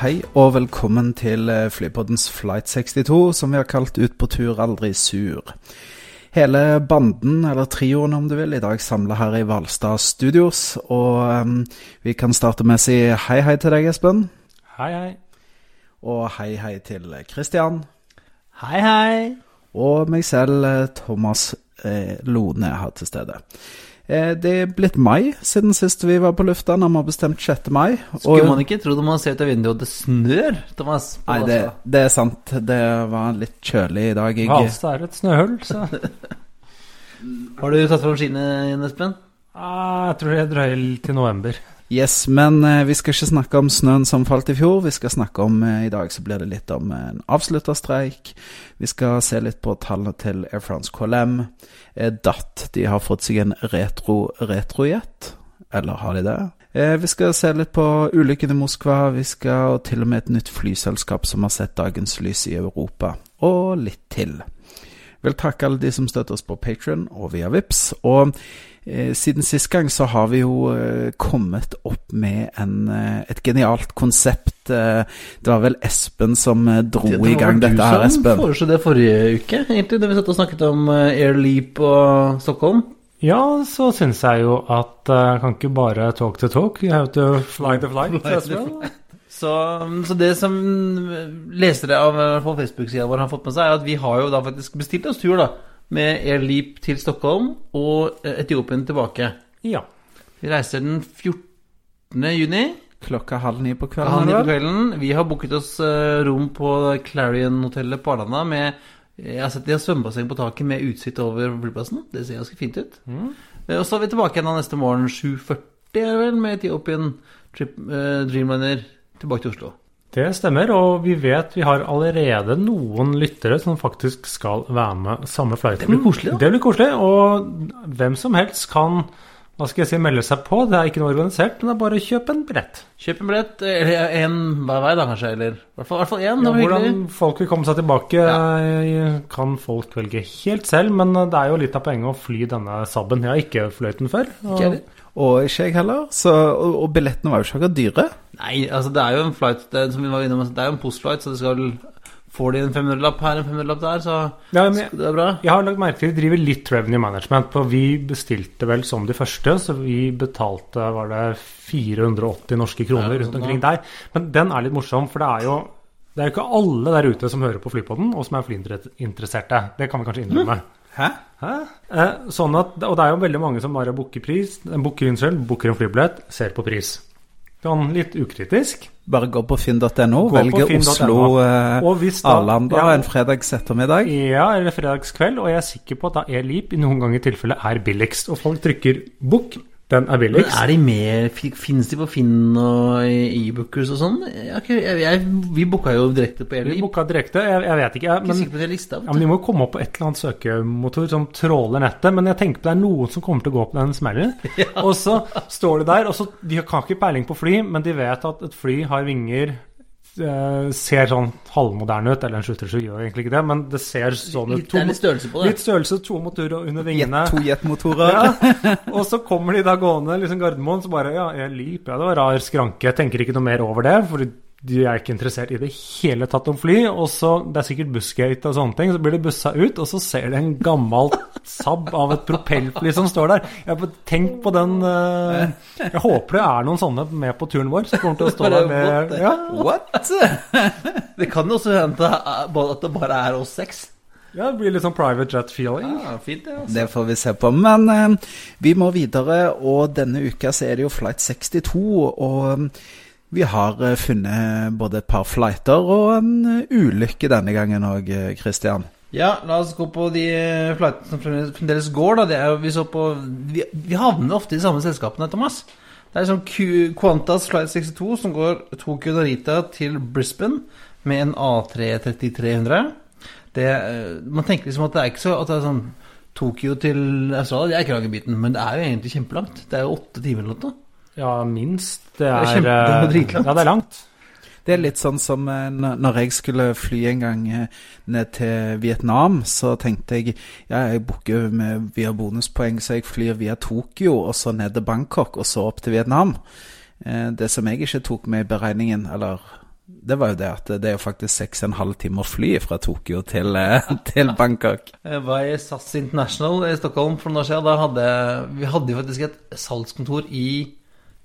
Hei og velkommen til eh, Flypoddens Flight 62, som vi har kalt Ut på tur, aldri sur. Hele banden, eller trioen om du vil, i dag samla her i Hvalstad Studios. Og um, vi kan starte med å si hei hei til deg, Espen. Hei, hei. Og hei hei til Christian. Hei, hei. Og meg selv, eh, Thomas eh, Lone, her til stede. Eh, det er blitt mai siden sist vi var på lufta, når vi har bestemt 6. mai. Skulle man ikke tro det man ser ut av vinduet og det snør, Thomas? Nei, det, det er sant. Det var litt kjølig i dag. Jeg, det er et snøhull, så Har du tatt fram skiene Espen? ah, jeg tror jeg drøyer til november. Yes, men eh, vi skal ikke snakke om snøen som falt i fjor. Vi skal snakke om eh, I dag så blir det litt om en avslutta streik. Vi skal se litt på tallene til Air France KLM. Eh, DAT de har fått seg en retro retrojet. Eller har de det? Vi skal se litt på ulykken i Moskva. Vi skal til og med et nytt flyselskap som har sett dagens lys i Europa. Og litt til. Vil takke alle de som støtter oss på Patrion og via Vips. Og eh, siden sist gang så har vi jo eh, kommet opp med en, eh, et genialt konsept. Eh, det var vel Espen som eh, dro i gang dette her, Espen. Det var du som foreslo det forrige uke, egentlig, da vi satt og snakket om eh, Air Leap og Stockholm. Ja, så syns jeg jo at uh, kan ikke bare talk to talk, you have to fly the flight. Fly as well. Så, så det som lesere av Facebook-sida vår har fått med seg, er at vi har jo da faktisk bestilt oss tur da med Air Leap til Stockholm og eh, Etiopien tilbake. Ja. Vi reiser den 14. juni. Klokka halv ni på kvelden. Halv ni på kvelden. Vi har booket oss eh, rom på Clarion-hotellet på Arlanda med Jeg har sett de har svømmebasseng på taket med utsikt over flyplassen. Det ser ganske fint ut. Mm. Eh, Og så er vi tilbake igjen da neste morgen 7.40 er vel, med Etiopien Trip, eh, Dreamliner tilbake til Oslo. Det stemmer, og vi vet vi har allerede noen lyttere som faktisk skal være med samme flighten. Det blir koselig, da. Det blir koselig, og hvem som helst kan hva skal jeg si, melde seg på. Det er ikke noe organisert, men det er bare å kjøpe en billett. Kjøp en billett, eller en hver vei da kanskje, eller i hvert fall, én. Ja, hvordan folk vil komme seg tilbake, ja. kan folk velge helt selv. Men det er jo litt av poenget å fly denne Saben. Jeg har ikke fløyten den før. og- Ikke. Og ikke jeg heller. Så, og, og billettene var jo ikke akkurat dyre. Nei, altså det er jo en flight det, er, som vi var innom, det er jo en postflight, så det skal Får de en 500-lapp her, en 500-lapp der, så Ja, men det er bra. Jeg har lagt merke til de driver litt revenue management. på Vi bestilte vel som de første, så vi betalte var det 480 norske kroner rundt sånn, omkring der. Men den er litt morsom, for det er jo det er jo ikke alle der ute som hører på Flypodden, og som er flyinteresserte. Det kan vi kanskje innrømme. Hæ? Hæ? Eh, sånn at, og det er jo veldig mange som bare booker pris, booker, unnskyld, booker en flybillett, ser på pris. Sånn litt ukritisk. Bare gå på finn.no, velge finn.no. Oslo eh, Arlanda ja. en fredags ettermiddag. Ja, eller fredagskveld, og jeg er sikker på at da er Leap i noen ganger tilfelle er billigst. Og folk trykker 'book', den er Men er de med Fins de på Finn og e-bookers og sånn? Ikke- vi booka jo direkte på Vi Airleap. booka direkte, jeg, jeg vet ikke. Jeg, Ikke men, det lista. ja, men de må jo komme opp på et eller annet søkemotor som tråler nettet. Men jeg tenker på det er noen som kommer til å gå på den smellen. Og så står de der, og så De har ikke peiling på fly, men de vet at et fly har vinger Ser sånn halvmoderne ut. Eller en 737 gjør egentlig ikke det, men det ser sånn ut. Litt, litt størrelse på det. litt størrelse, to motorer under vingene. Jet, to jetmotorer. Ja, og så kommer de da gående, liksom Gardermoen, så bare Ja, jeg Leap, ja, det var rar skranke. Jeg tenker ikke noe mer over det, for de er ikke interessert i det hele tatt om fly. Og så, det er sikkert bussgate og sånne ting, så blir de bussa ut, og så ser de en gammel Saab av et propellfly som står der. Jeg Tenk på den eh, Jeg håper det er noen sånne med på turen vår, som kommer til å stå der med ja, What? Det kan jo også hende at det- bare er oss seks. ja, det blir litt sånn private jet feeling. Ja, fint det, altså. Det får vi se på. Men eh, vi må videre, og denne uka så er det jo Flight 62. Og vi har eh, funnet både et par flighter og en eh, ulykke denne gangen òg, Christian. Ja, la oss gå på de eh, flightene som fremdeles- går, da. Det er jo, vi så på Vi, vi havner ofte i de samme selskapene, Thomas. Det er sånn Q Qantas Flight 62 som går Tokyo Narita til Brisbane med en A330-300. Eh, man tenker liksom at det er ikke så at det er sånn Tokyo til Australia, det er kragebiten, men det er jo egentlig kjempelangt. Det er jo åtte timer eller noe. Ja, minst. Det er er, kjempe- det er eh, dritlangt. Ja, det er langt. Det er litt sånn som eh, når jeg skulle fly en gang eh, ned til Vietnam, så tenkte jeg ja, jeg booker med via bonuspoeng, så jeg flyr via Tokyo og så ned til Bangkok og så opp til Vietnam. Eh, Det som jeg ikke tok med i beregningen, eller det var jo det at det er jo faktisk seks og en halv time å fly fra Tokyo til, eh, til Bangkok. Jeg var i SAS International i Stockholm for noen år siden. Da hadde, vi hadde jo faktisk et salgskontor i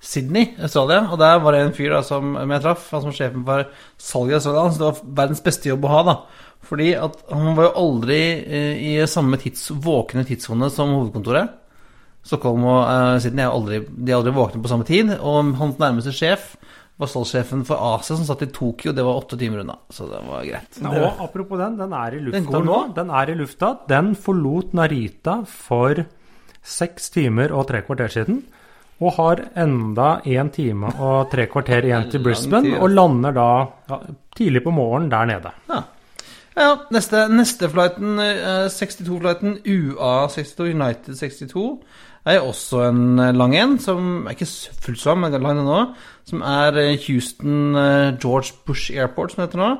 Sydney, Australia. Og der var det en fyr da, som jeg traff, han som var sjefen for salget i Australia. Så det var verdens beste jobb å ha, da. Fordi at han var jo aldri eh, i samme tids, våkne tidssone som hovedkontoret. Stockholm og uh, Sydney er aldri, de er aldri våkne på samme tid. Og hans nærmeste sjef var salgssjefen for Asia, som satt i Tokyo. Det var åtte timer unna. Så det var greit. Ja, og apropos den, den er i lufta Den går nå? Den er i lufta. Den forlot Narita for seks timer og tre kvarter siden. Og har enda én time og tre kvarter igjen til Brisbane, og lander da ja, tidlig på morgenen der nede. Ja. ja neste, neste flighten, eh, 62-flighten UA62, United 62, er også en eh, lang en, som er ikke fullt så lang, men lang den som er eh, Houston eh, George Bush Airport, som det heter nå,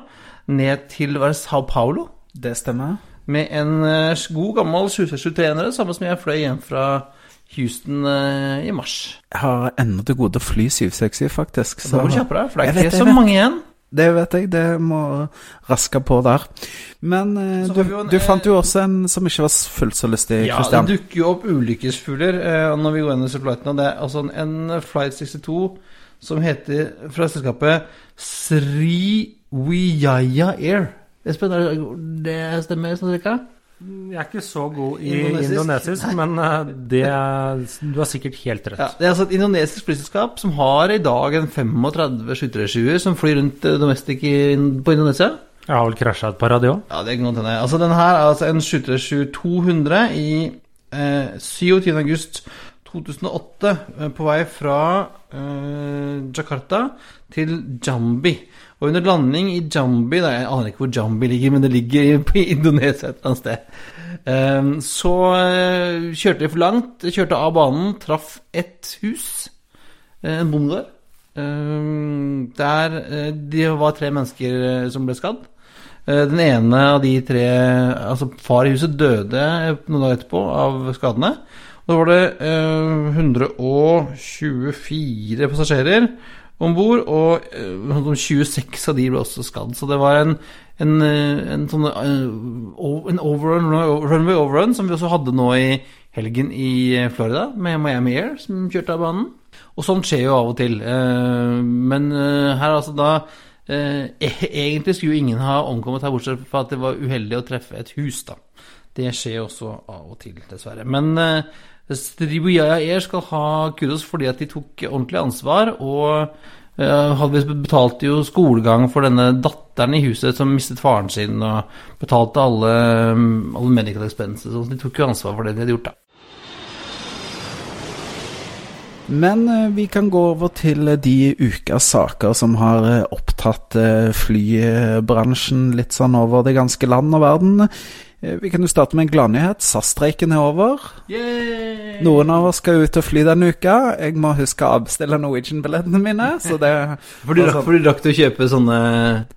ned til hva er det, Sao Paulo, Det stemmer. med en eh, god gammel 767-300, samme som jeg fløy hjem fra Houston eh, i mars. Jeg har ennå til gode å fly 760, faktisk. Så da må du kjappe deg, for det er ikke vet, så mange igjen. Det vet jeg, det må raske på der. Men eh, du, en, du fant eh, jo også en som ikke var fullt så lystig, Ja, Christian. det dukker jo opp ulykkesfugler eh, når vi går inn i disse. Det er altså en, en Flight 62 som heter fra selskapet Sriwijaya Air. Espen, det- det stemmer sånn cirka? Jeg er ikke så god i Indonesisk? indonesisk, men eh, det, du har sikkert helt rett. Ja, det er altså et indonesisk flyselskap som har i dag en 35 737 som flyr rundt eh, domestic på Indonesia. Jeg har vel krasja et par av de òg. Ja, det kan godt hende. Altså, den her er altså en 737-200 i eh, 27. august 2008 eh, på vei fra eh, Jakarta til Jambi. Og under landing i Jambi da, Jeg aner ikke hvor Jambi ligger, men det ligger på Indonesia et eller annet sted. Eh, så eh, kjørte de for langt, kjørte av banen, traff ett hus, eh, en bondegård. Eh, der eh, det var tre mennesker eh, som ble skadd. Eh, Den ene av de tre, altså far i huset, døde noen dager etterpå av skadene. Da var det eh, 124 passasjerer om bord, og eh, 26 av de ble også skadd. Så det var en, en, eh, en sånn eh, en overrun, runway overrun som vi også hadde nå i helgen i Florida, med Miami Air, som kjørte av banen. Og sånt skjer jo av og til. Men her er altså da e- Egentlig skulle jo ingen ha omkommet her, bortsett fra at det var uheldig å treffe et hus, da. Det skjer jo også av og til, dessverre. Men eh, Stribuyaya Air skal ha kudos fordi at de tok ordentlig ansvar, og eh, hadde vi betalt jo skolegang for denne datteren i huset som mistet faren sin, og betalte alle, alle medical expenses, så de tok jo ansvar for det de hadde gjort, da. Men eh, vi kan gå over til eh, de ukas saker som har eh, opptatt eh, flybransjen litt sånn over det ganske land og verden. Eh, Vi kan jo starte med en gladnyhet. SAS-streiken er over. Yay! Noen av oss skal ut og fly denne uka. Jeg må huske å avbestille Norwegian-billettene mine. Så det For du rakk, for du rakk å kjøpe sånne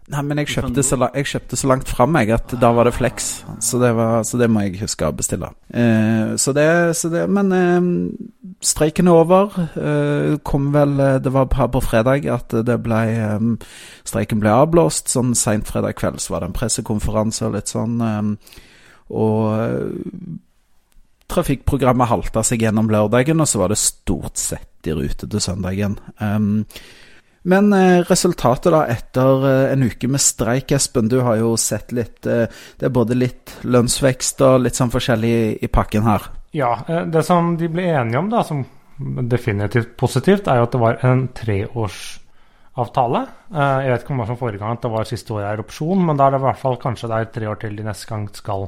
Nei, men jeg kjøpte så, la- jeg kjøpte så langt fram jeg at da var det flex. Så det, var, så det må jeg huske å avbestille. Eh, så det, så det Men eh, streiken er over. Eh, kom vel eh, Det var her på fredag at det ble eh, Streiken ble avblåst. Sånn seint fredag kveld så var det en pressekonferanse og litt sånn. Og eh, trafikkprogrammet halta seg gjennom lørdagen, og så var det stort sett i rute til søndagen. Um, men eh, resultatet da etter eh, en uke med streik, Espen, du har jo sett litt Det er både litt lønnsvekst og litt sånn forskjellig i, pakken her. Ja, det som de ble enige om, da, som definitivt positivt, er jo at det var en treårsavtale. Jeg vet ikke om det var som forrige gang at det var siste året er opsjon, men da er det i hvert fall kanskje det er tre år til de neste gang skal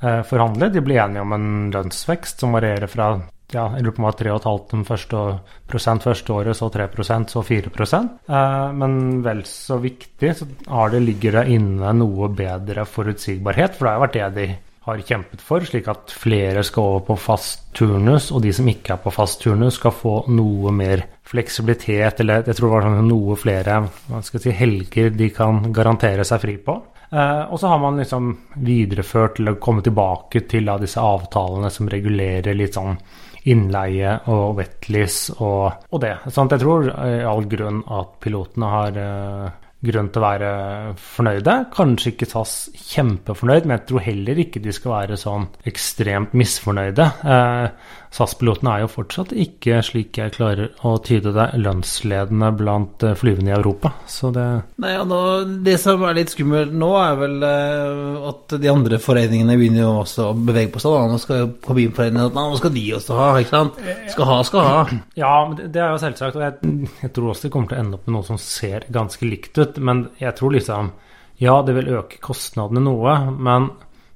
forhandle. De ble enige om en lønnsvekst som varierer fra ja, jeg lurer på om det var 3,5 første, første året, så 3% så 4 eh, Men vel så viktig så har det, ligger det inne noe bedre forutsigbarhet, for det har jo vært det de har kjempet for, slik at flere skal over på fast turnus, og de som ikke er på fast turnus, skal få noe mer fleksibilitet, eller jeg tror det var sånn noe flere si, helger de kan garantere seg fri på. Eh, og så har man liksom videreført eller kommet tilbake til da, disse avtalene som regulerer litt sånn innleie og wetlease og, og det. Sånn jeg tror i all grunn at pilotene har eh, grunn til å være fornøyde. Kanskje ikke SAS kjempefornøyd, men jeg tror heller ikke de skal være sånn ekstremt misfornøyde. Eh, SAS-pilotene er jo fortsatt ikke, slik jeg klarer å tyde det, lønnsledende blant eh, flyvende i Europa. Så det Nei, ja, nå, Det som er litt skummelt nå, er vel eh, at de andre foreningene begynner jo også å bevege på seg. Da. Nå skal jo kabinforeningene Nå skal de også ha, ikke sant? Skal ha, skal ha. Ja, det, det er jo selvsagt. Og jeg, jeg tror også det kommer til å ende opp med noe som ser ganske likt ut. Men jeg tror liksom Ja, det vil øke kostnadene noe, men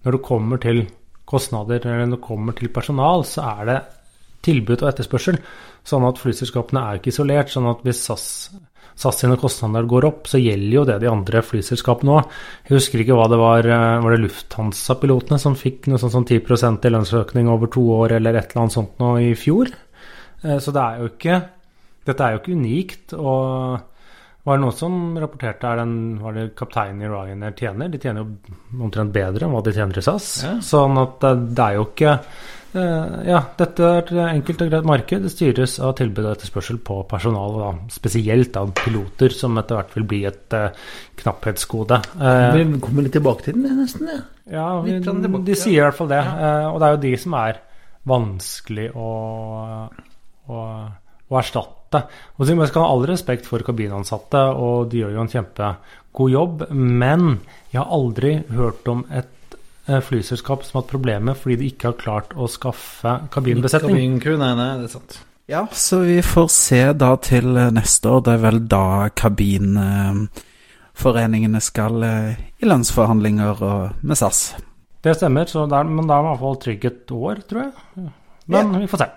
når det kommer til kostnader når det kommer til personal, så er det tilbud og etterspørsel. Sånn at flyselskapene er ikke isolert. sånn at hvis SAS, SAS sine kostnader går opp, så gjelder jo det de andre flyselskapene òg. Jeg husker ikke hva det var eh, Var det Lufthansa-pilotene som fikk noe sånt som 10 i lønnsøkning over to år, eller et eller annet sånt nå i fjor? Eh, så det er jo ikke Dette er jo ikke unikt. og var det noen som rapporterte er den, var det kapteinen i Ryanair tjener? De tjener jo omtrent bedre enn hva de tjener i SAS. Ja. Sånn at det er jo ikke eh, Ja, dette er et enkelt og greit marked. Det styres av tilbud og etterspørsel på personal, da spesielt av piloter, som etter hvert vil bli et uh, knapphetsgode. Uh, Vi kommer litt tilbake til den, nesten. ja. ja, vi, tilbake, de sier i hvert fall det. Uh, og det er jo de som er vanskelig å, å, å erstatte. Og så Jeg skal ha all respekt for kabinansatte, og de gjør jo en kjempegod jobb. Men jeg har aldri hørt om et eh, flyselskap som har hatt problemer fordi de ikke har klart å skaffe kabinbesetning. Kabincrew, nei, nei, det er sant. Ja, så vi får se da til eh, neste år. Det er vel da kabinforeningene skal eh, i lønnsforhandlinger og, med SAS. Det stemmer, så der, men da er det i hvert fall trygg et år, tror jeg. Men vi får se.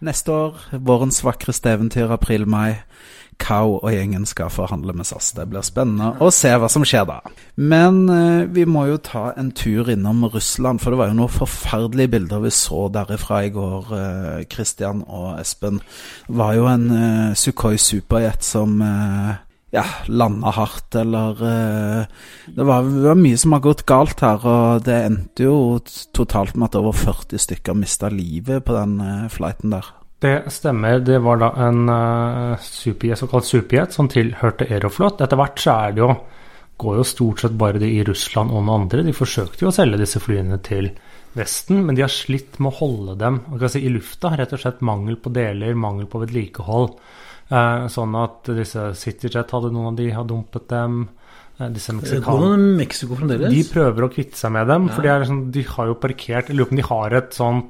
Neste år, vårens vakreste eventyr, april-mai. Kao og gjengen skal forhandle med SAS. Det blir spennende å se hva som skjer da. Men eh, vi må jo ta en tur innom Russland, for det var jo noen forferdelige bilder vi så derifra i går, eh, og Espen. Det var jo en eh, Sukhoi superjet som eh, ja, landa hardt, eller uh, det, var, det var mye som har gått galt her, og det endte jo totalt med at over 40 stykker mista livet på den uh, flighten der. Det stemmer. Det var da en uh, superjet, såkalt superjet som tilhørte Aeroflot. Etter hvert så er det jo går jo stort sett bare det i Russland og noen andre. De forsøkte jo å selge disse flyene til Vesten, men de har slitt med å holde dem si, i lufta. Rett og slett mangel på deler, mangel på vedlikehold. Uh, sånn at disse CityJet hadde noen av de, har dumpet dem. Uh, disse meksikanerne de prøver å kvitte seg med dem, for de, liksom, de har jo parkert Jeg lurer på om de har et sånn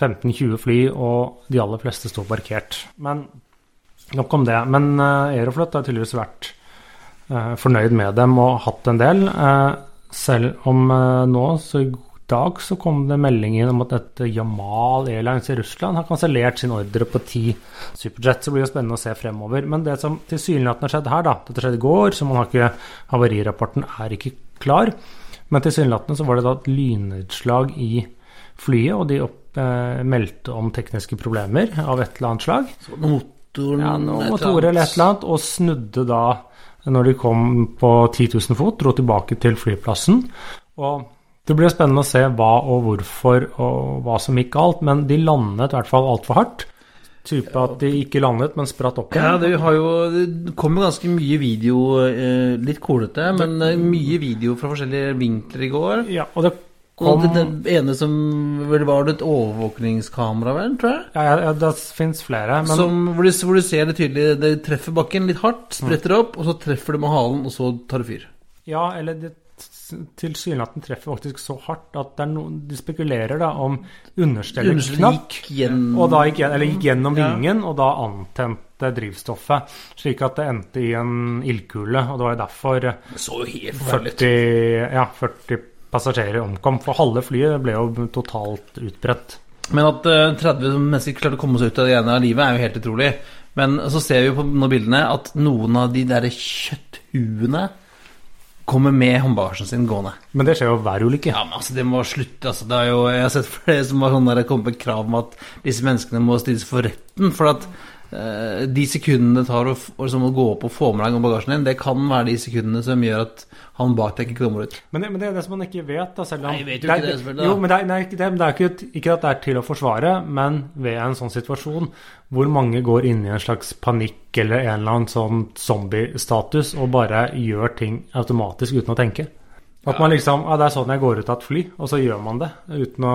15-20 fly, og de aller fleste står parkert. Men nok om det. Men uh, Aeroflot har tydeligvis vært eh, fornøyd med dem og hatt en del. Eh, selv om eh, nå, så dag, så kom det meldingen om at dette Jamal Airlines i Russland har kansellert sin ordre på ti Superjet. Så blir jo spennende å se fremover. Men det som tilsynelatende har skjedd her, da Dette skjedde i går, så man har ikke Havarirapporten er ikke klar. Men tilsynelatende så var det da et lynnedslag i flyet, og de opp, eh, meldte om tekniske problemer av et eller annet slag. Så Motoren Ja, noen et motorer eller et eller annet, og snudde da når de kom på 10 000 fot, dro tilbake til flyplassen. Og det blir spennende å se hva og hvorfor og hva som gikk galt, men de landet i hvert fall altfor hardt. Type at de ikke landet, men spratt opp Ja, det, har jo, det kommer ganske mye video, eh, litt kolete, men eh, mye video fra forskjellige vinkler i går. Ja, og det kom det, det ene som vel var det et overvåkningskamera, vel, tror jeg? Ja, ja, det fins flere, men som, hvor, du, hvor du ser det tydelig. Det treffer bakken litt hardt, spretter opp, og så treffer det med halen, og så tar det fyr. Ja, eller det tilsynelatende treffer faktisk så hardt at det er noen, de spekulerer da om understellet knakk. Og da gikk, eller gikk gjennom Ja. vingen, og da antente drivstoffet. Slik at det endte i en ildkule. Og det var jo derfor så jo helt forferdelig ut. 40, ja, 40 passasjerer omkom. For halve flyet ble jo totalt utbredt. Men at eh, 30 mennesker klarte å komme seg ut av det ene av livet, er jo helt utrolig. Men så ser vi jo på noen bildene at noen av de der kjøtthuene kommer med håndbagasjen sin gående. Men det skjer jo hver ulykke. Ja, men altså, det må slutte. Altså, det er jo, jeg har sett flere som har sånn der, kommet med krav om at disse menneskene må stilles for retten. For at de sekundene det tar å, å liksom, å gå opp og få med deg bagasjen din, det kan være de sekundene som gjør at han bak deg ikke kommer ut. Men det, men det er det som man ikke vet. Da, selv om, Nei, vet jo ikke det, selvfølgelig. Jo, men det er, nei, det, det er ikke, ikke at det er til å forsvare, men ved en sånn situasjon hvor mange går inn i en slags panikk eller en eller annen sånn zombie-status og bare gjør ting automatisk uten å tenke. At man liksom ja, Det er sånn jeg går ut av et fly, og så gjør man det uten å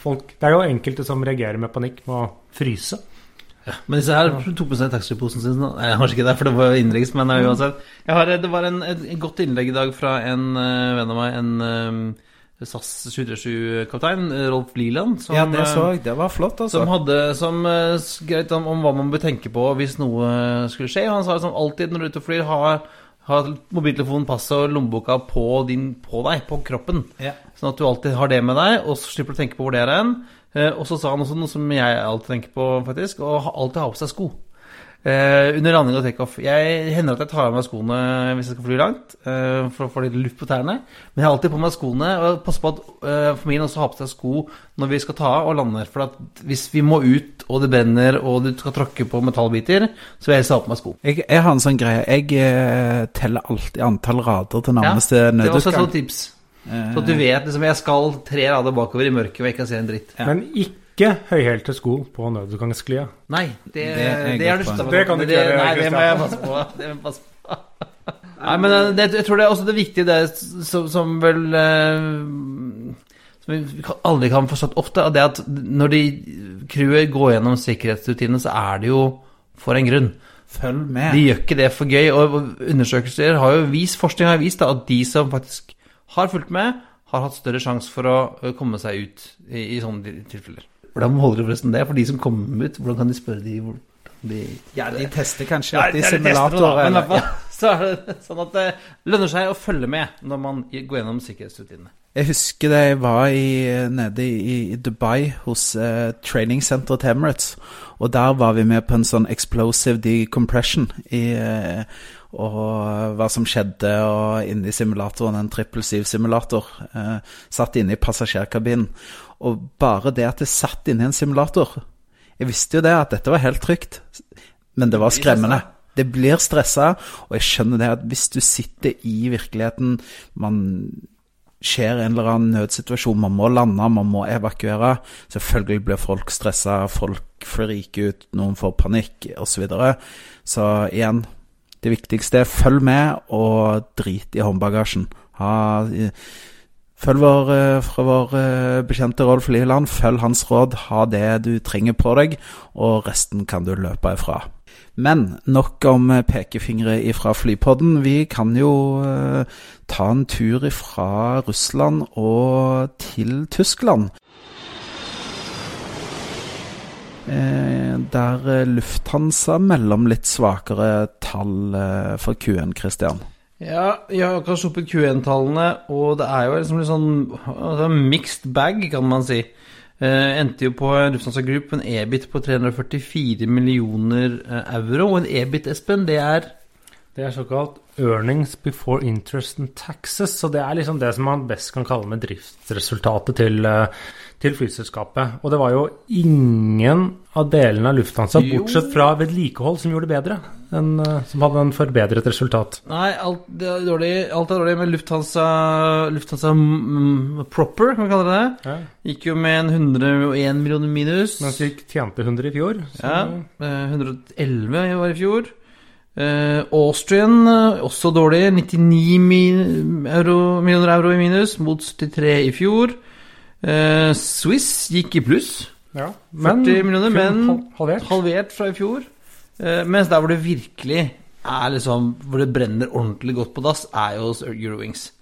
folk, Det er jo enkelte som reagerer med panikk med å fryse. Men disse her tok med seg taxfree-posen sin. Nei, kanskje ikke det, for det var innenriks, men uh, uansett. Jeg har, det var en, et, godt innlegg i dag fra en uh, venn av meg, en um, SAS 737-kaptein, Rolf Liland. som, Ja, det eh, så jeg. Det var flott, altså. Som hadde som uh, skrevet om, om hva man bør tenke på hvis noe skulle skje. Han sa liksom alltid når du er ute og flyr, ha, ha mobiltelefonen, passet og lommeboka på, din, på deg, på kroppen. Ja. Sånn at du alltid har det med deg, og så slipper du å tenke på hvor det er hen. Eh, og så sa han også noe som jeg alltid tenker på, faktisk, å alltid ha på seg sko. Uh, under landing og takeoff. Jeg hender at jeg tar av meg skoene hvis jeg skal fly langt, uh, for å få litt luft på tærne. Men jeg har alltid på meg skoene, og passer på at uh, familien også har på seg sko når vi skal ta av og lander. For at hvis vi må ut, og det brenner, og du skal tråkke på metallbiter, så vil jeg helst ha på meg sko. Jeg, jeg har en sånn greie. Jeg teller alltid antall rader til nærmeste det er også et sånt tips. Eh, Så du vet liksom jeg skal tre rader bakover i mørket og jeg ikke kan se en dritt. Ja. Men ikke høyhælte sko på nødutgangssklia. Nei, det, Det er det. Det kan du ikke gjøre, Nei, det må jeg passe på. Det må jeg passe på. Nei, men det, jeg tror det er også det viktige, det som, som vel eh, Som vi aldri kan forstått ofte, er det at når de crewet går gjennom sikkerhetsrutinene, så er det jo for en grunn. Følg med. De gjør ikke det for gøy. Og undersøkelser har jo vist, forskning har vist da, at de som faktisk har fulgt med, har hatt større sjanse for å komme seg ut i, i sånne tilfeller. Hvordan holder du forresten det? For de som kommer ut, hvordan kan de spørre de hvordan de Ja, de tester kanskje Ja, de tester simulator. det da, men i hvert fall så er det sånn at det lønner seg å følge med når man går gjennom sikkerhetsrutinene. Jeg husker da jeg var i, nede i, i Dubai hos eh, treningssenteret til Emirates. Og der var vi med på en sånn explosive decompression i, eh, og hva som skjedde og inne i simulatoren, en trippel simulator eh, satt inne i passasjerkabinen. Og bare det at jeg satt inne i en simulator Jeg visste jo det at dette var helt trygt, men det var skremmende. Det blir stressa, og jeg skjønner det at hvis du sitter i virkeligheten man skjer en eller annen nødsituasjon, man må lande, man må evakuere. Selvfølgelig blir folk stressa, folk friker ut, noen får panikk osv. Så, videre. så igjen, det viktigste er følg med og drit i håndbagasjen. Ha, følg vår, eh, fra vår eh, bekjente Rolf Liland, følg hans råd, ha det du trenger på deg, og resten kan du løpe ifra. Men nok om eh, pekefingre ifra flypodden. Vi kan jo ta en tur ifra Russland og til Tyskland. Eh, der eh, Lufthansa melder om litt svakere tall eh, for Q1, Christian. Ja, jeg har akkurat sluppet Q1-tallene, og det er jo liksom litt sånn altså, mixed bag, kan man si. Eh, endte jo på Lufthansa Group en EBIT på 344 millioner eh, euro. Og en EBIT, Espen, det er Det er såkalt earnings before interest and taxes. Så det er liksom det som man best kan kalle med driftsresultatet til, eh, til flyselskapet. Og det var jo ingen av delene av Lufthansa, Jo. bortsett fra vedlikehold, som gjorde det bedre. En, eh, som hadde en forbedret resultat. Nei, alt, er dårlig, alt er dårlig med Lufthansa Lufthansa mm, proper, kan vi kalle det det. Ja. Gikk jo med en 101 millioner minus. Mens de tjente 100 i fjor. Så Ja, eh, 111 var i fjor. Eh, Austrian eh, også dårlig. 99 euro, millioner euro i minus mot 73 i fjor. Eh, Swiss gikk i pluss. ja. 40 millioner, men halvert. halvert fra i fjor. Eh, mens der hvor det virkelig er liksom Hvor det brenner ordentlig godt på dass, er jo hos Eurowings.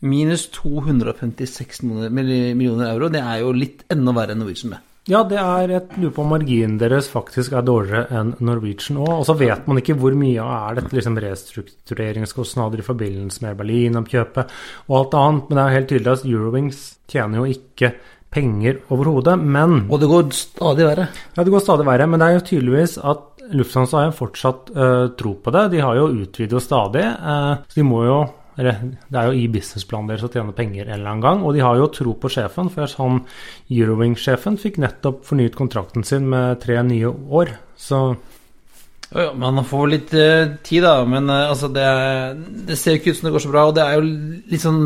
Minus 256 millioner, millioner euro. Det er jo litt enda verre enn Norwegian med. Ja, det er et lurer på om marginen deres faktisk er dårligere enn Norwegian òg. Og så vet man ikke hvor mye er dette liksom restruktureringskostnader i forbindelse med Berlin-oppkjøpet og alt annet. Men det er helt tydelig at Eurowings tjener jo ikke penger overhodet. Men Og det går stadig verre. ja, det går stadig verre. Men det er jo tydeligvis at Lufthansa har jo fortsatt uh, tro på det. De har jo utvidet stadig. uh, så de må jo Det er jo i businessplanen deres å tjene penger en eller annen gang. Og de har jo tro på sjefen, for han Eurowing-sjefen fikk nettopp fornyet kontrakten sin med tre nye år. Så Ja, man får litt uh, tid, da. Men uh, altså, det, det ser ikke ut som det går så bra. Og det er jo litt sånn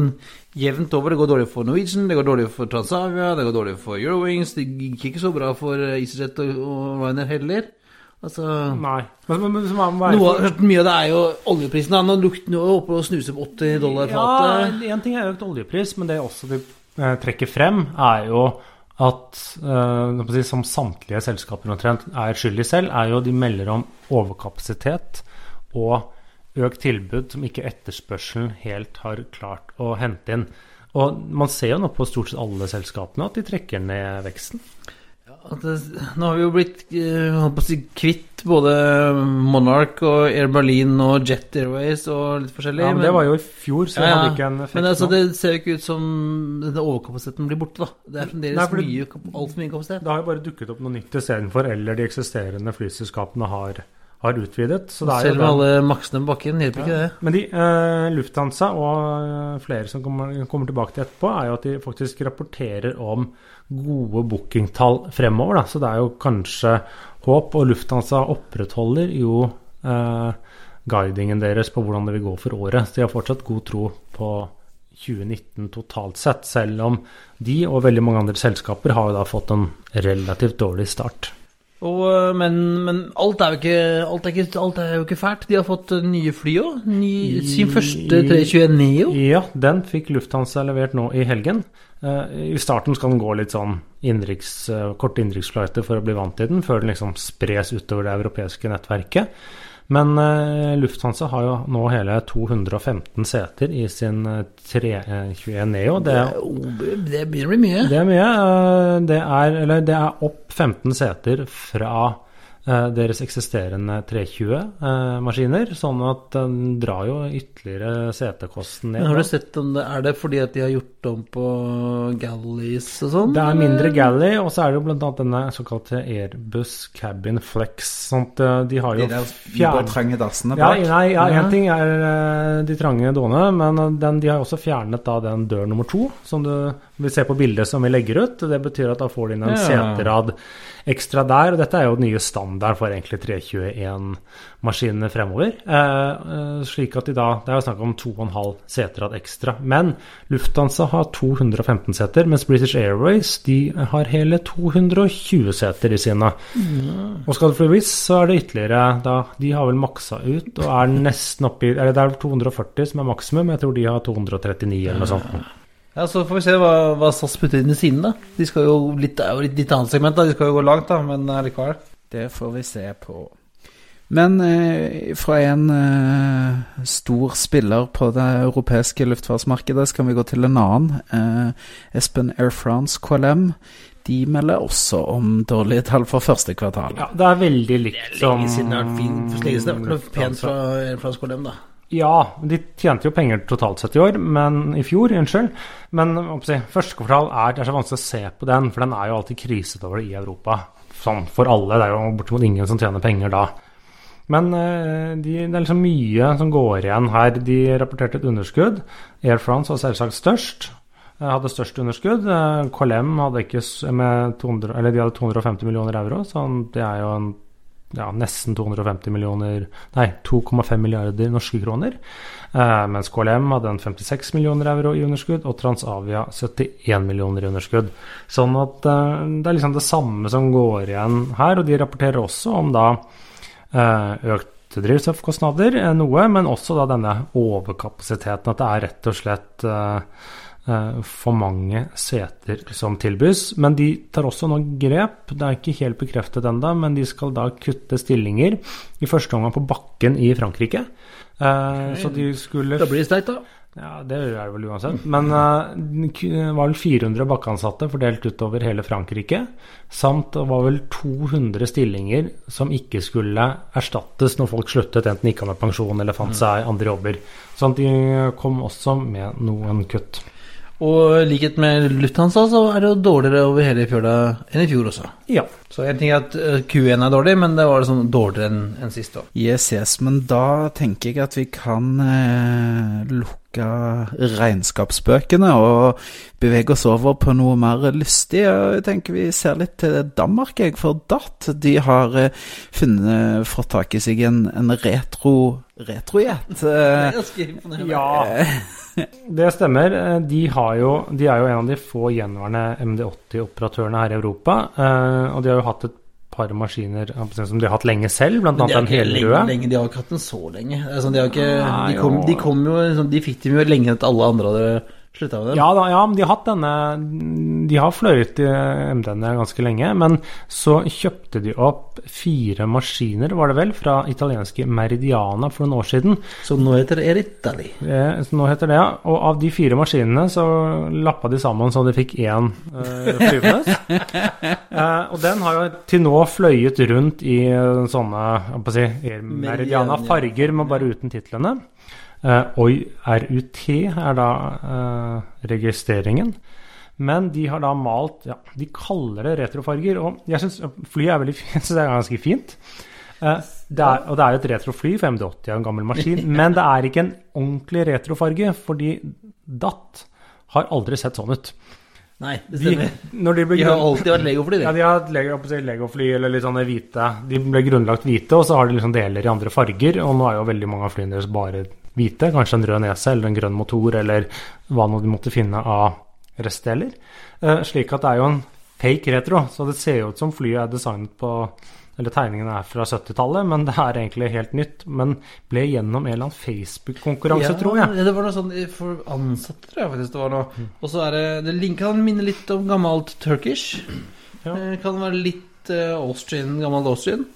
jevnt over. Det går dårlig for Norwegian, det går dårlig for Transavia, det går dårlig for Eurowings. Det gikk ikke så bra for eh, EasyJet og, og Ryanair heller. Altså nei. Men, men, men, noe, Mye av det er jo oljeprisen. Nå lukter jo oppe og snuser på 80 dollar fatet. Ja, én ting er økt oljepris, men det også de eh, trekker frem, er jo at eh, som samtlige selskaper omtrent er skyld i selv, er jo de melder om overkapasitet og økt tilbud som ikke etterspørselen helt har klart å hente inn. Og man ser jo nå på stort sett alle selskapene at de trekker ned veksten. Det, nå har vi jo blitt eh, si, kvitt både Monarch og Air Berlin og Jet Airways og litt forskjellig. Ja, men det var jo i fjor, så Ja, ja. hadde ikke en effekt Men altså, det ser jo ikke ut som denne overkapasiteten blir borte, da. Det er fremdeles mye, altfor mye kapasitet. Det har jo bare dukket opp noe nytt istedenfor, eller de eksisterende flyselskapene har, har utvidet. Selv med alle maksene på bakken hjelper ikke det. Men de, eh, Lufthansa og eh, flere som kommer, kommer tilbake til etterpå, er jo at de faktisk rapporterer om gode bookingtall fremover. Da. Så det er jo kanskje håp. Og Lufthansa opprettholder jo eh, guidingen deres på hvordan det vil gå for året. Så de har fortsatt god tro på 2019 totalt sett, selv om de og veldig mange andre selskaper har jo da fått en relativt dårlig start. Og, øh, men, men alt, er ikke, alt, er ikke, alt er jo ikke fælt. De har fått øh, nye fly òg. Sin første 321 Neo. Ja, den fikk Lufthansa levert nå i helgen. Eh, I starten skal den gå litt sånn innenriks, eh, korte innenriksflighter for å bli vant til den, før den liksom spres utover det europeiske nettverket. Men eh, Lufthansa har jo nå hele 215 seter i sin eh, 321 Neo. Det, Det, det blir mye. det er mye. eh, Det er, eller det er opp 15 seter fra eh, deres eksisterende 320-maskiner, sånn at den drar jo ytterligere setekosten ned. Men har du sett om det Er det fordi at de har gjort om på galleys og sånn? Det er mindre galley, og så er det jo annet denne såkalte Airbus Cabin Flex. Sånn at eh, de har De jo der fjern- trange dassene Ja, bak. nei, ja, Ja. en ting er eh, de trange dåene, men eh, den, de har også fjernet da den dør nummer to, som du vil ser på bildet som vi legger ut. Det betyr at da får de inn en Ja. seterad ekstra der, og dette er jo den nye standard for egentlig 321-maskinene fremover. Eh, eh, slik at de da Det er jo snakk om 2,5 seterad ekstra. Men Lufthansa har 215 seter, mens British Airways de har hele 220 seter i sine. Og skal du fly Wizz, så er det ytterligere da, De har vel maksa ut og er nesten oppi Eller det er vel 240 som er maksimum, jeg tror de har 239 eller noe sånt. Ja, Så får vi se hva, hva SAS putter inn i sine, da. De skal jo litt, det er jo litt, litt annet segment, da. De skal jo gå langt, da, men likevel. Det får vi se på. Men eh, fra en eh, stor spiller på det europeiske luftfartsmarkedet skal vi gå til en annen. Eh, Espen Air France KLM. De melder også om dårlige tall for første kvartal. Ja, det er veldig likt som Lenge siden det har vært fint. Lenge siden det har vært noe pent fra Air France KLM, da. Ja, de tjente jo penger totalt sett i år, men i fjor, unnskyld. Men si, første kvartal er, det er så vanskelig å se på den, for den er jo alltid kriset over det i Europa. Sånn for alle. Det er jo bortimot ingen som tjener penger da. Men eh, de, det er liksom mye som går igjen her. De rapporterte et underskudd. Air France var selvsagt størst. eh, Hadde størst underskudd. Eh, KLM hadde ikke med 200, eller de hadde 250 millioner euro, så det er jo en ja, nesten 250 millioner Nei, 2,5 milliarder norske kroner. Eh, mens KLM hadde en 56 millioner euro i underskudd, og Transavia 71 millioner i underskudd. Sånn at eh, det er liksom det samme som går igjen her, og de rapporterer også om da eh, økte drivstoffkostnader, eh, noe, men også da denne overkapasiteten. At det er rett og slett eh, eh, for mange seter som tilbys. Men de tar også noen grep. Det er ikke helt bekreftet ennå, men de skal da kutte stillinger i første omgang på bakken i Frankrike. Okay. Så de skulle Da blir det sterkt, da. Ja, det er det vel uansett. Men eh, det var vel 400 bakkeansatte fordelt utover hele Frankrike. Samt det var vel 200 stillinger som ikke skulle erstattes når folk sluttet, enten ikke med pensjon eller fant seg andre jobber. Så de kom også med noen kutt. Og i likhet med Lufthansa, så er det jo dårligere over hele fjøla enn i fjor også. Ja. Så jeg ting er at eh, Q1 er dårlig, men det var liksom dårligere enn en sist år. Yes, yes, men da tenker jeg at vi kan eh, lukke regnskapsbøkene og bevege oss over på noe mer lystig. Jeg tenker vi ser litt til Danmark, jeg, for DAT de har eh, funnet, fått tak i seg en, en retro retrojet. Eh. Ja, det stemmer. Eh, De, har jo, de er jo en av de få gjenværende MD80-operatørene her i Europa. eh, Og de har jo hatt et par maskiner som de har hatt lenge selv, bl.a. Den helrøde. de har ikke hatt den så lenge. Sånn, de, har ikke, Nei, de, kom, de kom jo De fikk dem jo lenge etter alle andre hadde slutta med den? Ja da, ja, men de har hatt denne De har fløyet MD-ene ganske lenge, men så kjøpte de opp fire maskiner, var det vel, fra italienske Meridiana for noen år siden. Så nå heter Eritali. Eh, så nå heter det, ja. Og av de fire maskinene så lappa de sammen så de fikk én eh, flyvende. eh, og den har jo til nå fløyet rundt i eh, sånne hva skal jeg si, Meridiana Meridiana. farger, men bare uten titlene. Eh, Oi RUT er da eh, registreringen. Men de har da malt ja, De kaller det retrofarger. Og jeg syns flyet er veldig fint. så det er ganske fint. Eh, det er, og det er jo et retrofly, for MD80 er en gammel maskin. Men det er ikke en ordentlig retrofarge, fordi DAT har aldri sett sånn ut. Nei, det De, stemmer. De, de ble De har alltid vært Lego-fly, de. ja, de har hatt Lego, Lego-fly eller litt sånne hvite. De ble grunnlagt hvite, og så har de liksom deler i andre farger. Og nå er jo veldig mange av flyene deres bare hvite. Kanskje en rød nese eller en grønn motor eller hva nå de måtte finne av restdeler. Eh, slik at det er jo en fake retro, så det ser jo ut som flyet er designet på eller tegningene er fra 70-tallet, men det er egentlig helt nytt. Men ble gjennom en eller annen Facebook-konkurranse, tror jeg. Det var noe sånn for ansatte, tror jeg faktisk det var noe. Og så er det Det lin- kan minne litt om gammelt Turkish. Ja. Eh, Kan være litt eh, Austrian, gammelt Austrian.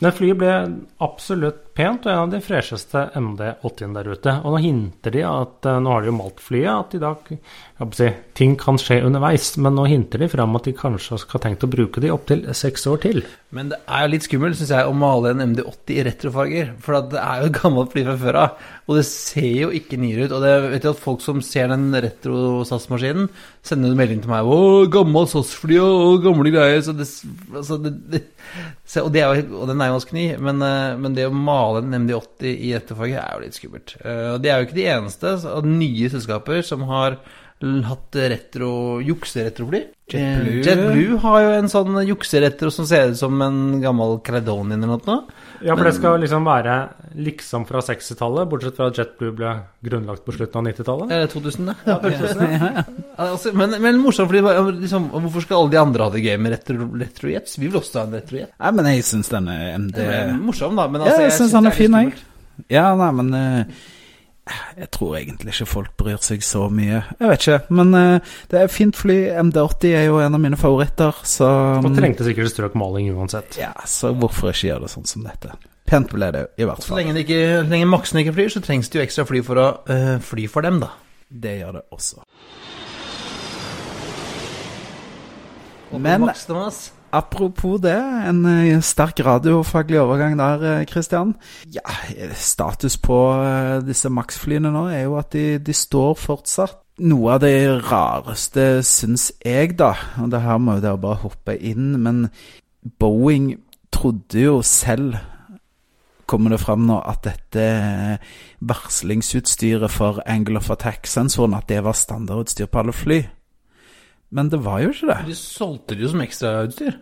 Men flyet ble absolutt pent, og en av de fresheste MD80-ene der ute. Og nå hinter de at eh, Nå har de jo malt flyet, at i dag si, ting kan skje underveis. Men nå hinter de fram at de kanskje skal ha tenkt å bruke de opptil seks år til. Men det er jo litt skummelt, syns jeg, å male en MD80 i retrofarger. For det er jo et gammelt fly fra før av, og det ser jo ikke nyere ut. Og det vet jeg at folk som ser den retro-SAS-maskinen, sender en melding til meg 'Å, gammel SAS-fly og gamle greier'. Så det, altså det, det og, er og den er jo ganske ny, men, eh, men det å male en MD80 i rettrofarger er jo litt skummelt. Eh, Og de er jo ikke de eneste av nye selskaper som har hatt retro jukseretrofly. JetBlue. Eh, JetBlue har jo en sånn jukseretro som ser ut som en gammel Caledonian eller noe. Ja, for det skal liksom være liksom fra 60-tallet, bortsett fra at JetBlue ble grunnlagt på slutten av 90-tallet. Eh, 2000, det. Ja, altså, men, men morsomt, fordi bare, liksom, hvorfor skal alle de andre ha det gøy med retro, retrojets? Vi vil også ha en retrojet. Nei, men jeg syns MD er morsom, da. Men Ja, jeg, jeg syns den er fin, jeg. Ja, nei, men eh, Jeg tror egentlig ikke folk bryr seg så mye. Jeg vet ikke. Men eh, det er fint fly. MD80 er jo en av mine favoritter, så Og trengte sikkert strøk maling uansett. Ja, så hvorfor ikke gjøre det sånn som dette? Pent ble det i hvert Så fall. lenge, ikke, så lenge maksen ikke flyr, så trengs det jo ekstra fly for å øh, fly for dem, da. Det gjør det også. Men- Apropos det, en eh, sterk radiofaglig overgang der, Kristian. Christian. Ja, eh, status på eh, disse Max-flyene nå er jo at de, de står fortsatt. Noe av det rareste syns jeg, da, og det her må jo dere bare hoppe inn, men Boeing trodde jo selv Kommer det fram nå at dette eh, varslingsutstyret for Angle of Attack-sensoren At det var standardutstyr på alle fly? Men det var jo ikke det. de solgte det jo som ekstrautstyr.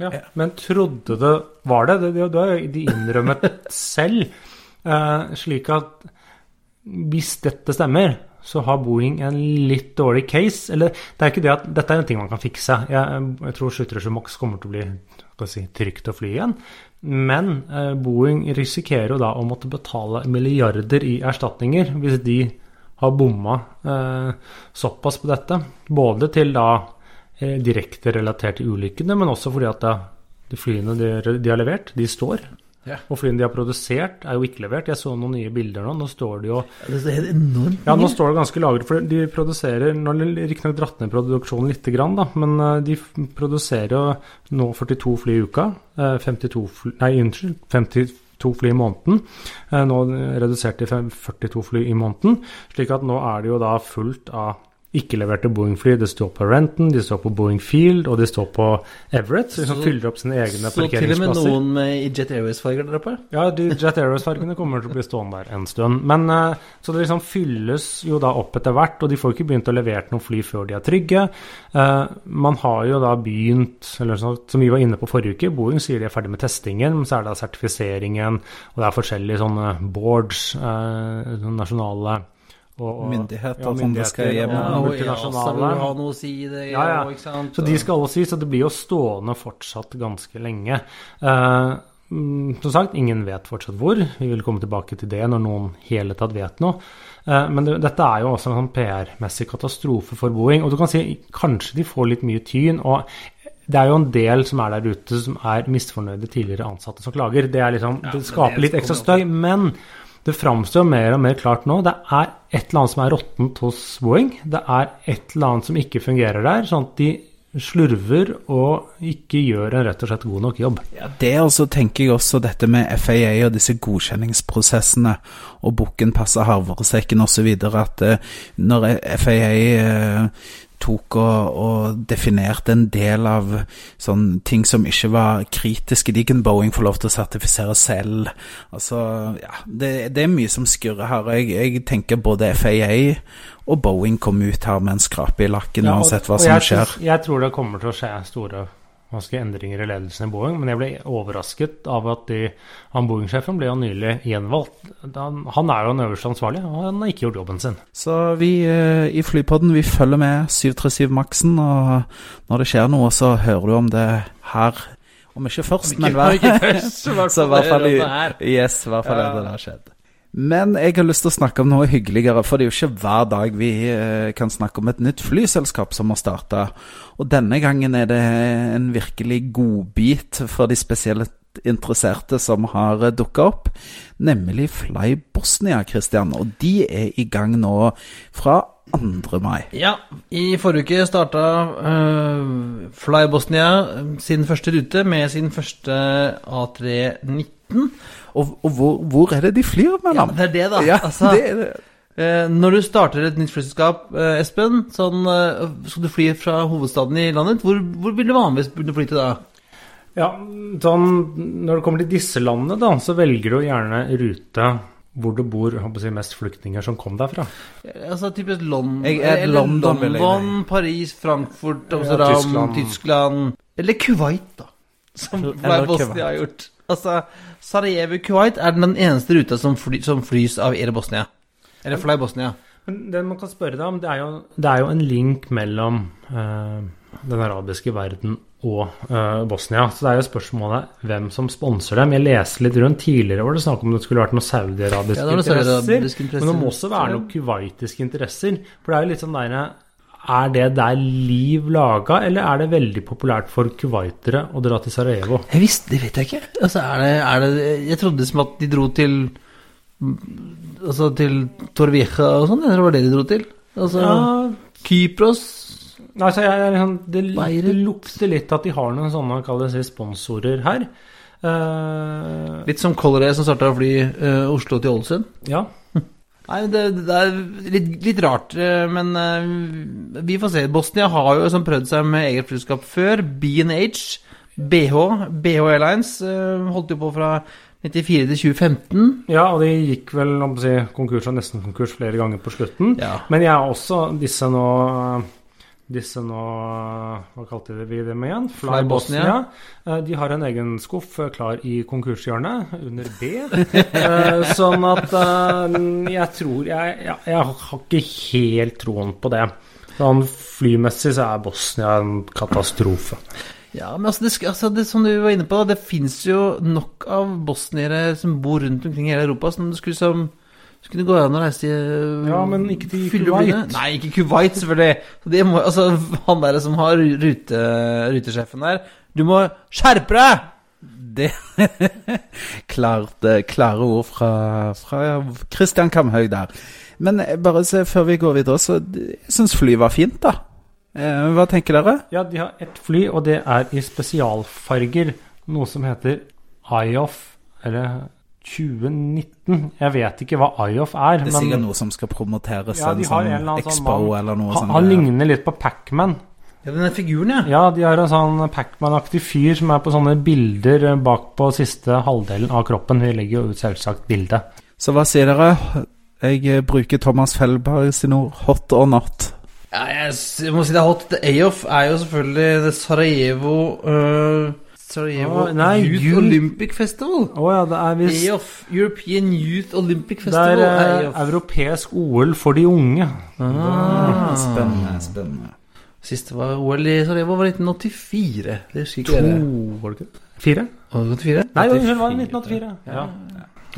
Ja, Men trodde det var det? Det, det, har jo de innrømmet selv. Eh, slik at hvis dette stemmer, så har Boeing en litt dårlig case. Eller det er ikke det at dette er en ting man kan fikse. Jeg, jeg tror 737 Max kommer til å bli skal si, trygt å fly igjen. Men eh, Boeing risikerer jo da å måtte betale milliarder i erstatninger hvis de har bomma eh, såpass på dette. Både til da eh, direkte relatert til ulykkene, men også fordi at da, de flyene de, de har levert, de står. Ja. Og flyene de har produsert, er jo ikke levert. Jeg så noen nye bilder nå. Nå står det jo Det er enormt. Ja, nå står det ganske lagret, for de produserer Nå har de riktignok dratt ned produksjonen litt, grann, da, men eh, de produserer jo nå 42 fly i uka. eh, 52 fly, Nei, unnskyld. 52 fly i måneden. Eh, Nå redusert til 42 fly i måneden. Slik at nå er det jo da fullt av ikke leverte Boeing-fly. Det står på Renton, de står på Boeing Field, og de står på Everett. Så de Så- fyller opp sine egne Så til og med noen med i Jet Airways-farger der oppe? Ja, de Jet Airways-fargene kommer til å bli stående der en stund. Men eh, Så det liksom fylles jo da opp etter hvert, og de får ikke begynt å levere noen fly før de er trygge. Eh, man har jo da begynt, eller sånn, som vi var inne på forrige uke, Boeing sier de er ferdig med testingen, men så er det da sertifiseringen, og det er forskjellige sånne boards, eh, nasjonale og, og, Myndigheter ja, skal myndigheter hjem. og Ja, og multinasjonale. Ha noe å si det, Ja, ja. og? Så de skal alle sies, så det blir jo stående fortsatt ganske lenge. Eh, mm, som sagt, ingen vet fortsatt hvor. Vi vil komme tilbake til det når noen hele tatt vet noe. Eh, men det, dette er jo også en sånn PR-messig katastrofe for Boeing. Og du kan si kanskje de får litt mye tyn. og det er jo en del som er der ute som er misfornøyde tidligere ansatte som klager. Det, er liksom, Ja, det skaper det litt ekstra støy. Men det framstår mer og mer klart nå. Det er et eller annet som er råttent hos Boeing. Det er et eller annet som ikke fungerer der. Sånn at de slurver og ikke gjør en rett og slett god nok jobb. Ja, det altså tenker jeg også dette med FAA og disse godkjenningsprosessene og bukken passer havresekken osv. At eh, når FAA tok og, og definerte en del av sånne ting som ikke var kritiske, de kunne Boeing få lov til å sertifisere selv. Altså, ja, det, det er mye som skurrer her. Jeg, jeg tenker både FAA og Boeing kom ut her med en skrape i lakken Ja, og- uansett hva som jeg, skjer. Jeg tror det kommer til å skje store jeg, endringer i ledelsen i Boeing, men jeg ble overrasket av at de, han Boeing-sjefen ble jo nylig gjenvalgt. Han, han er jo den øverste ansvarlige, og han har ikke gjort jobben sin. Så vi eh, i Flypodden vi følger med 737 Maxen, og når det skjer noe, så hører du om det her. Om ikke først, men hver så i hvert fall i, yes, i hvert fall Ja. er det der skjedd. Men jeg har lyst til å snakke om noe hyggeligere, for det er jo ikke hver dag vi eh, kan snakke om et nytt flyselskap som har starta. Og denne gangen er det en virkelig godbit for de spesielt interesserte som har dukka opp, nemlig Fly Bosnia, Christian. Og de er i gang nå fra 2. mai. Ja, i forrige uke starta uh, Fly Bosnia eh, sin første rute med sin første A319. Og, og hvor, hvor er det de flyr Ja, mellom? det er det, da. Ja, altså, det er det. eh, når du starter et nytt flyselskap, eh, Espen, sånn, eh, skal du fly fra hovedstaden i landet, hvor, hvor vil du vanligvis burde fly til da? Ja, sånn, Når det kommer til disse landene, da, så velger du gjerne rute hvor det bor jeg å si, mest flyktninger som kom derfra. Eh, Altså typisk London, Jeg er eller London, London Paris, Frankfurt, Ja, Amsterdam, Tyskland. Tyskland. Eller Kuwait, da. Som Bosnia har gjort. Altså, Sarajevo Kuwait er den eneste ruta som, fly, som flys av Air Bosnia. Eller Fly Bosnia. Men det man kan spørre deg om, det er jo, det er jo en link mellom uh, den arabiske verden og uh, Bosnia. Så det er jo spørsmålet hvem som sponser dem. Jeg leste litt rundt. Tidligere var det snakk om det skulle vært noen saudiarabiske Ja, det interesser. interesser. Men det må også være noen kuwaitiske interesser. For det er jo litt sånn derre Er det der liv laga, eller er det veldig populært for kuwaitere å dra til Sarajevo? Jeg visste, Det vet jeg ikke. Altså, er det, er det, jeg trodde som at de dro til Altså til Torvieja og sånn, eller var det de dro til? Altså Ja, Kypros Altså, jeg, jeg, liksom, det, det lukter litt at de har noen sånne kalles sponsorer her. Uh, Litt som Color som starta å fly uh, Oslo til Ålesund. ja. Nei, det, det er litt, litt rart, eh, men eh, vi får se. Bosnia har jo som prøvd seg med eget flyselskap før. B&H, BH, BH Airlines eh, holdt jo på fra 94 til 2015. ja, og de gikk vel om å si, konkurs og nesten konkurs flere ganger på slutten. Ja. Men jeg har også disse nå disse nå Hva kalte vi dem igjen? Fly, Fly Bosnia. Bosnia. Eh, De har en egen skuff eh, klar i konkurshjørnet, under B. Eh, sånn at jeg tror jeg, jeg, jeg har ikke helt troen på det. Sånn flymessig så er Bosnia en katastrofe. Ja, men altså, det, altså det, som du var inne på, det fins jo nok av bosniere som bor rundt omkring i hele Europa, som det skulle som skulle gå an å reise til Ja, men ikke til Kuwait. Nei, ikke Kuwait, selvfølgelig. Så Det må, altså, han der som har rute, rutesjefen der Du må skjerpe deg! Det klart, eh, Klare ord fra, fra Christian Kamhaug der. Men eh, bare se, før vi går videre, så jeg syns flyet var fint, da. Eh, Hva tenker dere? Ja, de har ett fly, og det er i spesialfarger. Noe som heter IOF, eller 2019. Jeg vet ikke hva IOF er. Det er men sikkert noe som skal promoteres, Ja, en sånn en eller annen sånn eller noe han, sånt. han ligner litt på Pacman. Ja, den figuren, ja. Ja, de har en sånn Pacman-aktig fyr som er på sånne bilder eh, bak på siste halvdelen av kroppen. Vi legger jo ut selvsagt bilde. Så hva sier dere? Jeg eh, bruker Thomas Fellberg sine ord. Hot or not? Ja, jeg, må si det er hot. The er jo selvfølgelig det Sarajevo øh, Sarajevo Å, nei, Youth Jul Olympic Festival. Oh, ja, det er visst AOF, European Youth Olympic Festival. Det er eh, europeisk OL for de unge. Ah. Spennende, spennende. Siste var OL i Sarajevo var 1984. Det husker To ikke dere. Var det ikke? Fire? Var det 84? Nei, unnskyld, det var 1984. Ja.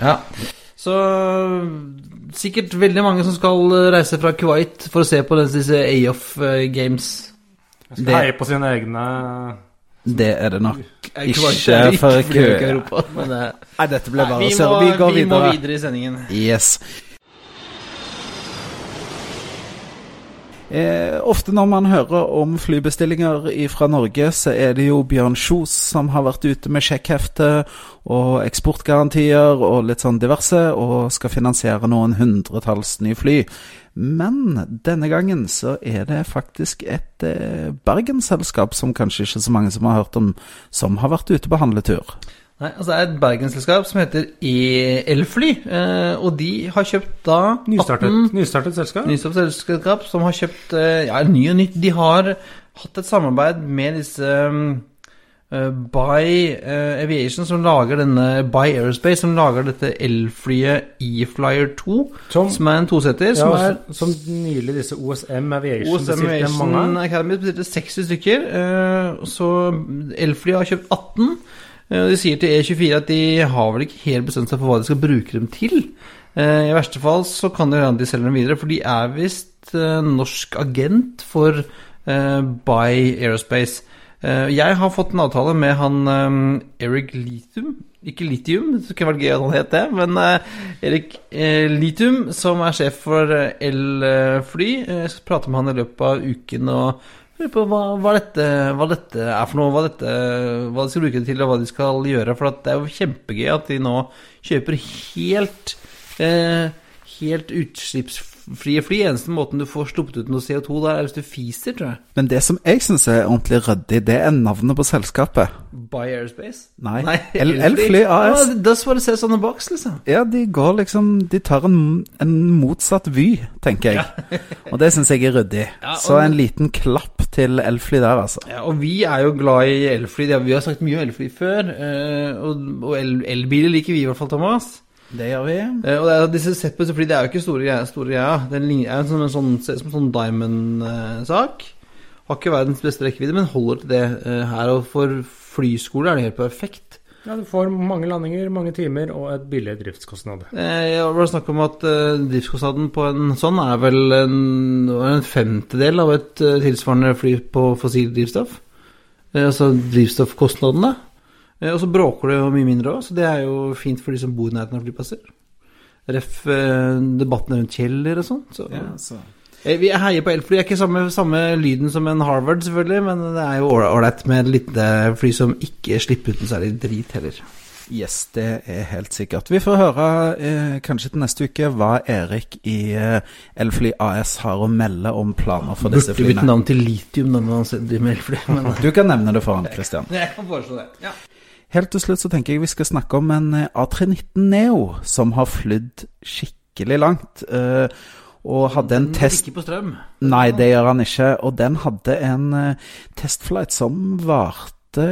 Ja. Så sikkert veldig mange som skal eh, reise fra Kuwait for å se på disse AOF eh, Games. Jeg skal Det- heie på sine egne Det er det nok. Ikke for kø. Men eh, Nei, dette ble bare vi, vi går Vi går vi må videre. videre i sendingen. Yes. Eh, ofte når man hører om flybestillinger fra Norge, så er det jo Bjørn Kjos som har vært ute med sjekkhefte og eksportgarantier og litt sånn diverse, og skal finansiere noen hundretalls nye fly. Men denne gangen så er det faktisk et eh, bergensselskap som kanskje ikke så mange som har hørt om, som har vært ute på handletur. Nei, altså Det er et bergensselskap som heter E-Elfly, eh, og de har kjøpt da Nystartet, 18 nystartet selskap. Nystartet selskap som har kjøpt eh, ja, ny og nytt. De har hatt et samarbeid med disse um, By eh, Aviation, som lager denne By Aerospace, som lager dette elflyet E-Flyer 2, Som, som er en toseter. ja, som er som nylig disse OSM Aviation OSM Aviation. Academy bestilte 60 stykker. eh, Så elflyet har kjøpt 18. eh, og De sier til E24 at de har vel ikke helt bestemt seg for hva de skal bruke dem til. Eh, I verste fall så kan det hende de selger dem videre, for de er visst eh, norsk agent for eh, By Aerospace. Eh, Jeg har fått en avtale med han eh, Eric Lithium. Ikke Lithium, det skulle vært gøy at han het det, men eh, Erik Lithium, som er sjef for elfly. Jeg skal prate med han i løpet av uken og lurer på hva, hva, dette, hva dette er for noe, hva, dette, hva de skal bruke det til, og hva de skal gjøre. For det er jo kjempegøy at de nå kjøper helt eh, Helt utslippsfrie fly. Eneste måten du får sluppet ut noe CO2 der, er hvis du fiser, tror jeg. Men det som jeg syns er ordentlig ryddig, det er navnet på selskapet. By Airspace? Nei, Nei Elfly AS. Ja, that's what it says on the box, liksom. Ja, de går liksom De tar en, en motsatt vy, tenker jeg. og det syns jeg er ryddig. Ja, Så en liten klapp til Elfly der, altså. Ja, og vi er jo glad i elfly. Vi har sagt mye om elfly før. eh, og elbiler liker vi i hvert fall, Thomas. Det gjør vi. Eh, Og det er, disse Zeppes, fordi det er jo ikke store greier. Store greier. Den ligner- er en sånn, en sånn, som sånn Diamond-sak. Har ikke verdens beste rekkevidde, men holder til det eh, her. Og for flyskole er det helt perfekt. Ja, du får mange landinger, mange timer og et billig driftskostnad. Eh, jeg var snakk om at eh, driftskostnaden på en sånn er vel en, en femtedel av et eh, tilsvarende fly på fossilt drivstoff. Eh, altså drivstoffkostnadene. Eh, og så bråker det jo mye mindre òg, så det er jo fint for de som bor i nærheten av flyplasser. Ref eh, debatten rundt Kjeller og sånt. Så. Ja, så. Eh, Vi heier på elfly. Det er ikke samme, samme lyden som en Harvard, selvfølgelig, men det er jo ålreit med et lite fly som ikke slipper ut noe særlig drit heller. Yes, det er helt sikkert. Vi får høre eh, kanskje til neste uke hva Erik i eh, Elfly AS har å melde om planer for disse flyene. Burde bytte navn til Litium når man driver med elfly. Men Du kan nevne det for han, Christian. jeg kan foreslå det. Ja. Helt til slutt så tenker jeg vi skal snakke om en eh, A319 Neo som har flydd skikkelig langt. eh, og hadde en Den test Ikke på strøm. Nei, det gjør han ikke. Og den hadde en eh, testflight som varte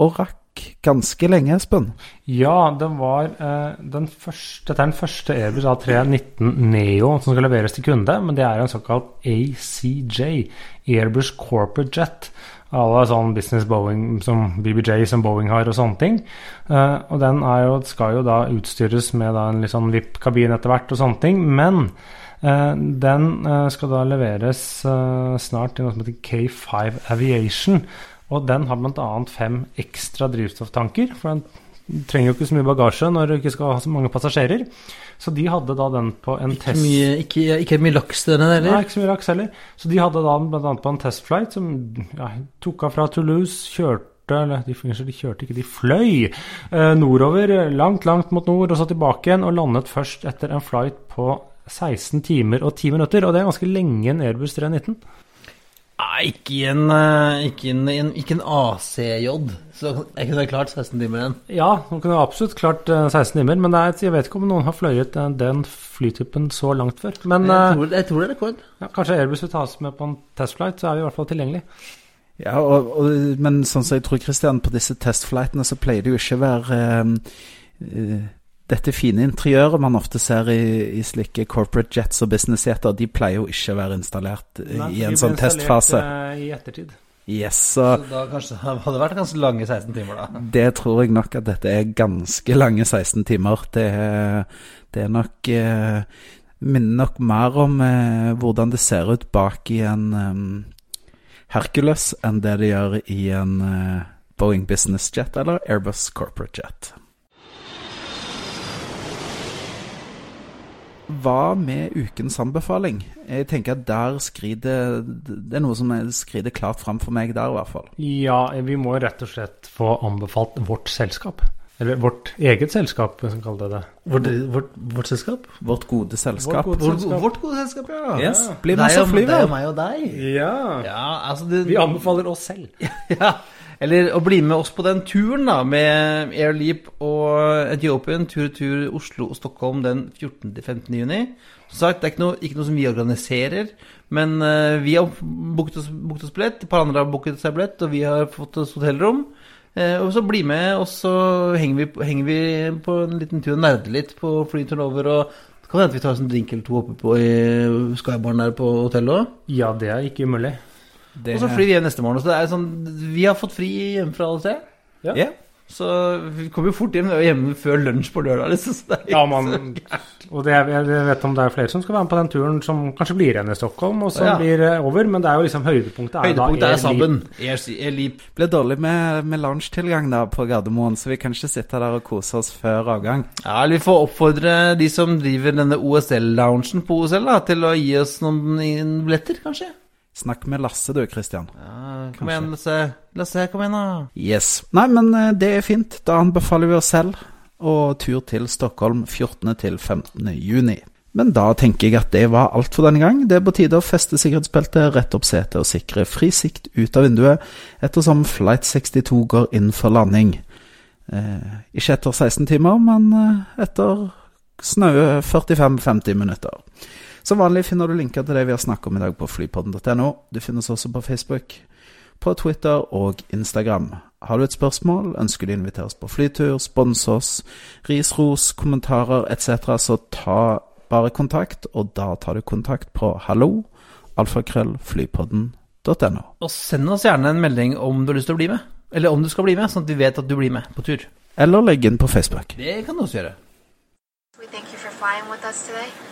og rakk ganske lenge, Espen. Ja, det var eh, den første, dette er den første Airbus A319 Neo som skal leveres til kunde, men det er en såkalt ACJ, Airbus Corporate Jet. Alle sånn business Boeing som BBJ som Boeing har og sånne ting. Eh, og den jo, skal jo da utstyres med da en litt sånn VIP-kabin etter hvert og sånne ting. Men eh, den eh, skal da leveres eh, snart til noe som heter K5 Aviation. Og den har bl.a. fem ekstra drivstofftanker. For den trenger jo ikke så mye bagasje når du ikke skal ha så mange passasjerer. Så de hadde da den på en Ikke test... mye, ikke, ikke mye laks denne, heller? Nei, ikke så mye laks heller. Så de hadde da bl.a. på en testflight som ja, tok av fra Toulouse, kjørte Eller de, de kjørte ikke, de fløy eh, nordover, langt, langt mot nord, og så tilbake igjen, og landet først etter en flight på 16 timer og 10 minutter. Og det er ganske lenge en Airbus 319. Nei, ikke i en, eh, ikke en, en, ikke en ACJ. Så jeg kunne klart 16 timer igjen. Ja, man kunne absolutt klart eh, 16 timer, men det er, jeg vet ikke om noen har fløyet eh, den flytypen så langt før. Men Jeg eh, tror, jeg tror det er rekord. ja, kanskje Airbus vil ta oss med på en testflight, så er vi i hvert fall tilgjengelig. Ja, og, og, men sånn som jeg tror, Christian, på disse testflightene så pleier det jo ikke å være eh, eh, dette fine interiøret man ofte ser i, i slike corporate jets og businessjeter, de pleier jo ikke å være installert Nei, i en sånn testfase. eh, I ettertid. Yes, så Så da kanskje det vært ganske lange 16 timer, da. det tror jeg nok at dette er ganske lange 16 timer. Det er, det er nok eh, Minner nok mer om eh, hvordan det ser ut bak i en um, Hercules enn det det gjør i en uh, Boeing Business Jet eller Airbus Corporate Jet. Hva med ukens anbefaling? Jeg tenker at der skrider Det er noe som er- skrider klart fram for meg der, i hvert fall. Ja, vi må rett og slett få anbefalt vårt selskap. Eller vårt eget selskap, hvis vi kaller det det. Vårt, vårt, vårt selskap? Vårt gode selskap. Vårt gode selskap. vårt gode selskap, ja. Yes. Bli med oss og fly, Deg vel. og meg og deg. Ja. Ja, altså det, Vi anbefaler oss selv. Ja, eller å bli med oss på den turen da, med Air Leap og Etiopien, tur-tur Oslo og Stockholm den 14.-15. juni. Som sagt, det er ikke noe, ikke noe som vi organiserer, men uh, vi har booket oss, booket oss billett, et par andre har booket seg billett, og vi har fått oss hotellrom. Uh, og så bli med, og så henger vi, henger vi på en liten tur og nerder litt på flyturen over, og kan hende vi tar oss en drink eller to oppe på i Skybaren der på hotellet òg. Ja, det er ikke umulig. Det, Og så flyr vi hjem neste morgen. Så det er sånn, vi har fått fri hjemmefra alle tre. Ja. Yeah. Så vi kommer jo fort hjem. Vi er hjemme før lunsj på lørdag. Liksom, så det er Ja, man, så og det er, jeg vet om det er flere som skal være med på den turen, som kanskje blir igjen i Stockholm, og som Ja. blir over. Men det er jo liksom høydepunktet. er da Høydepunktet er Air Sabben. Leap. Ble blir dårlig med, med lunsjtilgang da på Gardermoen, så vi kan ikke sitte der og kose oss før avgang. Ja, eller vi får oppfordre de som driver denne OSL-loungen på OSL, da, til å gi oss noen billetter, kanskje. Snakk med Lasse du, Christian. Ja, kom igjen, Lasse. Lasse, kom igjen, da. Yes. Nei, men eh, det er fint. Da anbefaler vi oss selv og tur til Stockholm 14. til 15. juni. Men da tenker jeg at det var alt for denne gang. Det er på tide å feste sikkerhetsbeltet, rette opp setet og sikre fri sikt ut av vinduet, ettersom Flight 62 går inn for landing. Eh, ikke etter 16 timer, men eh, etter snaue 45-50 minutter. Som vanlig finner du linker til det vi har snakket om i dag på flypodden.no. Du finner oss også på Facebook, på Twitter og Instagram. Har du et spørsmål, ønsker du å invitere oss på flytur, sponse oss, ris, ros, kommentarer etc., så ta bare kontakt, og da tar du kontakt på hallo, alfakrøllflypodden.no. Og send oss gjerne en melding om du har lyst til å bli med. Eller om du skal bli med, sånn at vi vet at du blir med på tur. Eller legg inn på Facebook. Det kan du også gjøre. We thank you for flying with us today.